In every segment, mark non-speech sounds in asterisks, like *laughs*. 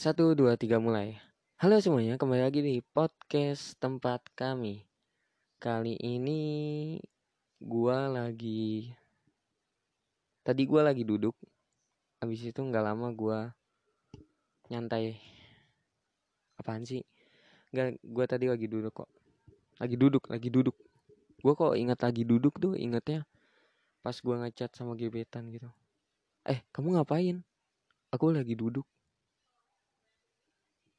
satu, dua, tiga, mulai. Halo semuanya, kembali lagi di podcast tempat kami. Kali ini gua lagi tadi gua lagi duduk. Habis itu nggak lama gua nyantai. Apaan sih? Nggak, gua tadi lagi duduk kok. Lagi duduk, lagi duduk. Gua kok ingat lagi duduk tuh, ingatnya pas gua ngechat sama gebetan gitu. Eh, kamu ngapain? Aku lagi duduk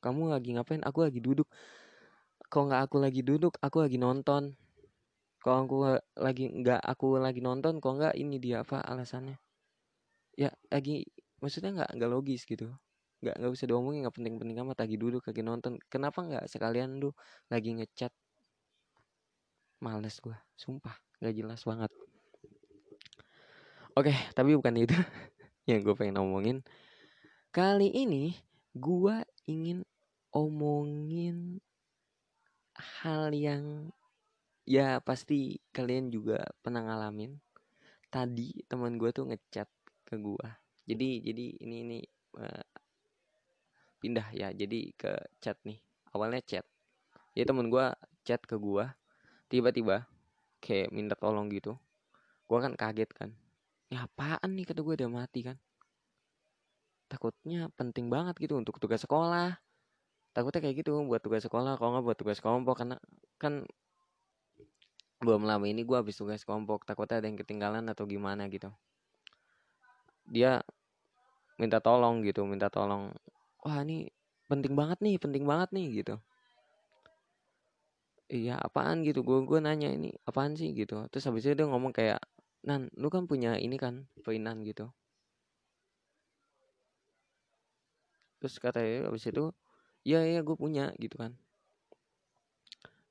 kamu lagi ngapain? Aku lagi duduk. Kalau nggak aku lagi duduk aku lagi nonton. Kalau aku lagi nggak aku lagi nonton kok nggak ini dia apa alasannya? Ya lagi maksudnya nggak nggak logis gitu. Nggak nggak bisa diomongin nggak penting-penting amat lagi duduk lagi nonton. Kenapa nggak sekalian lu lagi ngechat? Males gua sumpah nggak jelas banget. Oke tapi bukan itu *laughs* yang gue pengen ngomongin kali ini gua ingin omongin hal yang ya pasti kalian juga pernah ngalamin. Tadi teman gue tuh ngechat ke gue. Jadi jadi ini ini uh, pindah ya. Jadi ke chat nih. Awalnya chat. Jadi teman gue chat ke gue. Tiba-tiba kayak minta tolong gitu. Gue kan kaget kan. Ya apaan nih kata gue udah mati kan. Takutnya penting banget gitu untuk tugas sekolah takutnya kayak gitu buat tugas sekolah kalau nggak buat tugas kelompok karena kan belum lama ini gue habis tugas kelompok takutnya ada yang ketinggalan atau gimana gitu. Dia minta tolong gitu minta tolong wah ini penting banget nih penting banget nih gitu. Iya apaan? gitu gue gue nanya ini apaan sih? gitu. Terus habis itu dia ngomong kayak nan lu kan punya ini kan peinan gitu. Terus katanya habis itu iya iya gue punya gitu kan.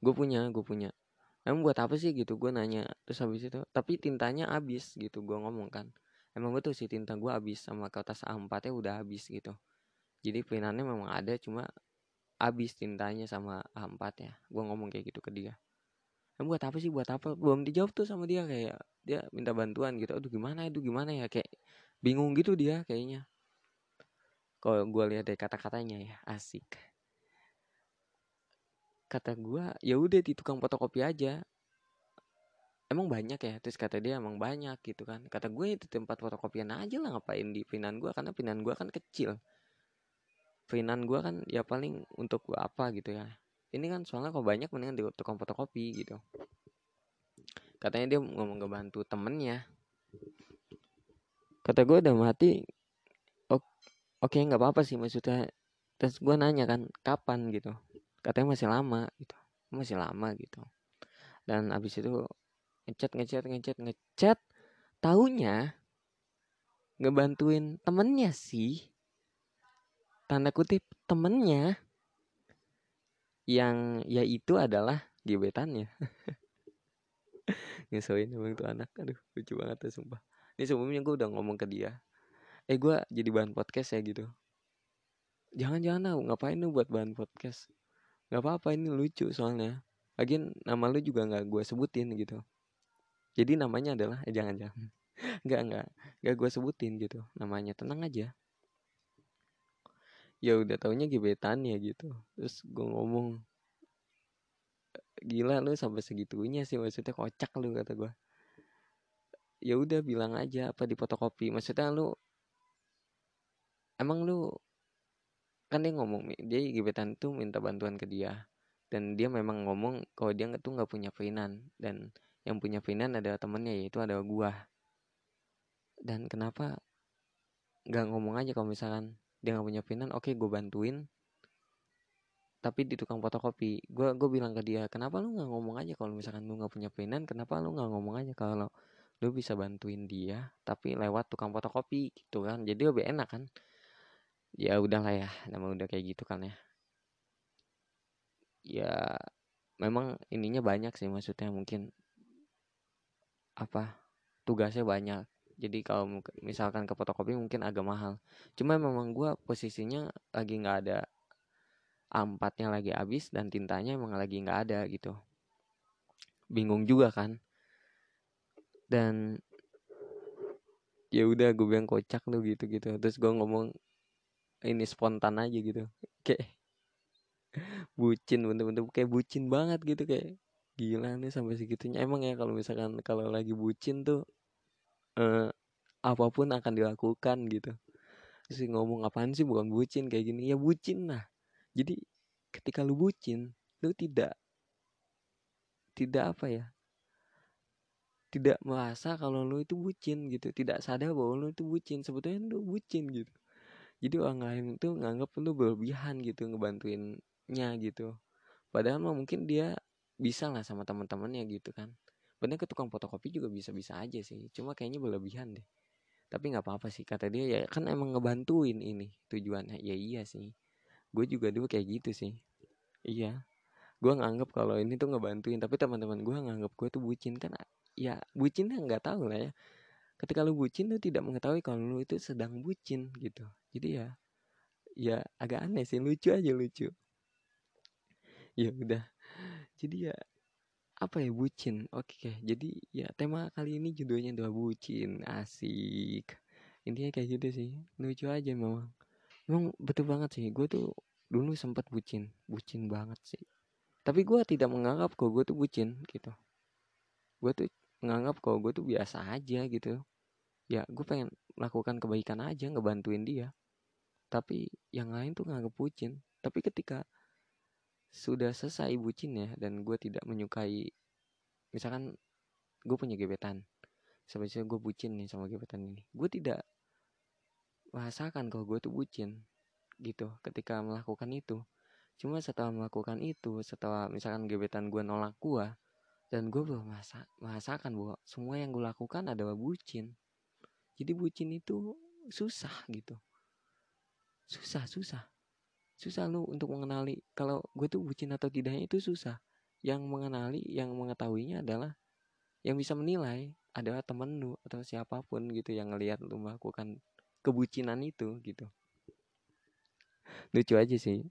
Gue punya gue punya. Emang buat apa sih gitu? Gue nanya terus habis itu tapi tintanya habis gitu gue ngomong kan. Emang betul sih tinta gue habis sama kertas A4 nya udah habis gitu. Jadi pinannya memang ada cuma habis tintanya sama A4 ya gue ngomong kayak gitu ke dia. Emang buat apa sih buat apa? Belum dijawab tuh sama dia kayak dia minta bantuan gitu. Aduh gimana itu gimana ya? Kayak bingung gitu dia kayaknya kalau gue lihat dari kata-katanya ya asik. Kata gue ya udah di tukang fotokopi aja. Emang banyak ya? Terus kata dia emang banyak gitu kan. Kata gue itu tempat fotokopian aja lah ngapain di pinan gue karena pinan gue kan kecil. Pinan gue kan ya paling untuk apa gitu ya. Ini kan soalnya kalau banyak mendingan di tukang fotokopi gitu. Katanya dia ngomong bantu temennya. Kata gue udah mati oke okay, nggak apa-apa sih maksudnya. Terus gue nanya kan kapan? gitu. Katanya masih lama gitu. Masih lama gitu. Dan abis itu ngechat ngechat ngechat ngechat taunya ngebantuin temennya sih. Tanda kutip temennya yang ya itu adalah gebetannya. *laughs* Ngeselin emang tuh anak. Aduh lucu banget ya sumpah. Ini sebelumnya gue udah ngomong ke dia eh gue jadi bahan podcast ya gitu. Jangan jangan lah ngapain lu buat bahan podcast? Nggak apa-apa ini lucu soalnya. Lagian nama lu juga nggak gue sebutin gitu. Jadi namanya adalah eh jangan jangan *laughs* nggak nggak nggak gue sebutin gitu. Namanya tenang aja. Ya udah taunya gebetan ya gitu. Terus gue ngomong gila lu sampai segitunya sih maksudnya kocak lu kata gue ya udah bilang aja apa di fotokopi? Maksudnya lu emang lu kan dia ngomong dia gebetan tuh minta bantuan ke dia. Dan dia memang ngomong kalau dia tuh nggak punya pinan dan yang punya pinan adalah temennya yaitu adalah gua. Dan kenapa nggak ngomong aja kalau misalkan dia nggak punya pinan oke okay, gue bantuin. Tapi di tukang fotokopi gue gue bilang ke dia kenapa lu nggak ngomong aja kalau misalkan lu nggak punya pinan kenapa lu nggak ngomong aja kalau lu bisa bantuin dia tapi lewat tukang fotokopi? Gitu kan. Jadi lebih enak kan ya udahlah ya nama udah kayak gitu kan ya. Ya memang ininya banyak sih maksudnya mungkin apa tugasnya banyak. Jadi kalau misalkan ke fotokopi mungkin agak mahal. Cuma memang gue posisinya lagi nggak ada ampatnya lagi habis dan tintanya emang lagi nggak ada gitu. Bingung juga kan. Dan ya udah gue bilang kocak tuh gitu gitu terus gue ngomong ini spontan aja gitu. Kayak *laughs* bucin bener-bener kayak bucin banget gitu kayak gila nih sampai segitunya. Emang ya kalau misalkan kalau lagi bucin tuh eh, apa pun akan dilakukan gitu. Terus ngomong apaan sih bukan bucin kayak gini. Ya bucin lah. Jadi ketika lu bucin lu tidak tidak apa ya tidak merasa kalau lu itu bucin gitu. Tidak sadar bahwa lu itu bucin. Sebetulnya lu bucin gitu jadi orang lain itu nganggap lu berlebihan gitu ngebantuinnya gitu. Padahal mah mungkin dia bisa lah sama teman-temannya gitu kan. Bener ke tukang fotokopi juga bisa-bisa aja sih cuma kayaknya berlebihan deh. Tapi nggak apa-apa sih kata dia ya kan emang ngebantuin ini tujuannya. Ya iya sih. Gue juga dulu kayak gitu sih. Iya. Gue nganggap kalau ini tuh ngebantuin tapi teman-teman gue nganggap gue tuh bucin. Kan ya bucinnya nggak tahu lah ya ketika lu bucin lu tidak mengetahui kalau lu itu sedang bucin gitu. Jadi ya ya agak aneh sih lucu aja lucu. Ya udah. Jadi ya apa ya bucin? Oke jadi ya tema kali ini judulnya adalah bucin asik. Intinya kayak gitu sih lucu aja memang. Memang betul banget sih gue tuh dulu sempat bucin bucin banget sih. Tapi gue tidak menganggap kok gue tuh bucin gitu. Gue tuh menganggap kok gue tuh biasa aja gitu ya gue pengen melakukan kebaikan aja ngebantuin dia. Tapi yang lain tuh nganggap bucin. Tapi ketika sudah selesai bucinnya dan gue tidak menyukai misalkan gue punya gebetan. Sebenarnya gue bucin nih sama gebetan ini. Gue tidak merasakan kalau gue tuh bucin gitu ketika melakukan itu. Cuma setelah melakukan itu setelah misalkan gebetan gue nolak gue dan gue belum masa merasakan bahwa semua yang gue lakukan adalah bucin jadi bucin itu susah gitu. Susah susah. Susah lu untuk mengenali. Kalau gue tuh bucin atau tidaknya itu susah. Yang mengenali yang mengetahuinya adalah yang bisa menilai adalah temen lu atau siapa pun gitu yang ngelihat lu melakukan kebucinan itu gitu. Lucu aja sih.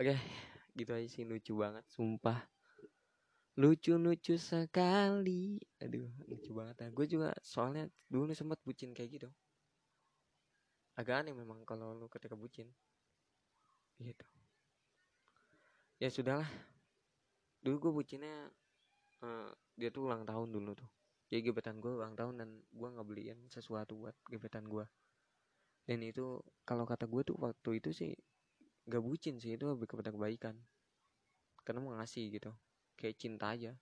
Oke gitu aja sih. Lucu banget sumpah lucu lucu sekali. Aduh lucu banget ya. Gue juga soalnya dulu sempat bucin kayak gitu. Agak aneh memang kalau lu ketika bucin. Gitu. Ya sudahlah. Dulu gue bucinnya uh, dia tuh ulang tahun dulu tuh. Jadi gebetan gue ulang tahun dan gue nggak beliin sesuatu buat gebetan gue dan itu kalau kata gue tuh waktu itu sih gak bucin sih. Itu lebih kepada kebaikan. Karena mau ngasih gitu kayak cinta aja.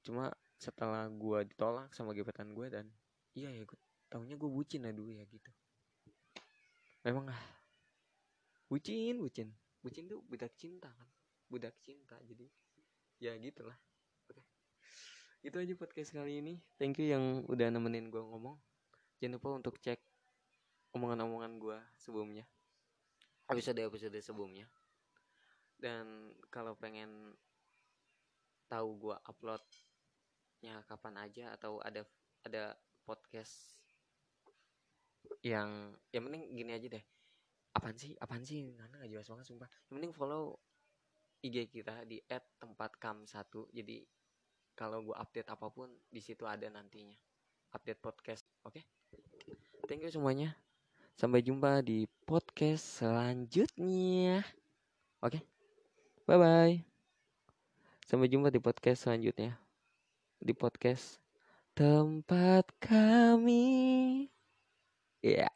Cuma setelah gue ditolak sama gebetan gue dan iya ya gue tahunya gue bucin lah dulu ya gitu. Memang ah bucin bucin. Bucin tuh budak cinta kan budak cinta. Jadi ya gitulah oke. Itu aja podcast kali ini. Thank you yang udah nemenin gue ngomong. Jangan lupa untuk cek omongan-omongan gue sebelumnya. Episode episode sebelumnya. Dan kalau pengen tahu gue uploadnya kapan aja atau ada ada podcast yang yang penting gini aja deh. Apaan sih? Apaan sih? Nana gak jelas banget sumpah. Yang penting follow IG kita di @tempatcam1 jadi kalau gue update apa pun di situ ada nantinya. Update podcast oke? Okay? thank you semuanya. Sampai jumpa di podcast selanjutnya. Oke? Okay? bye bye Sampai jumpa di podcast selanjutnya. Di podcast tempat kami. Ya. Yeah.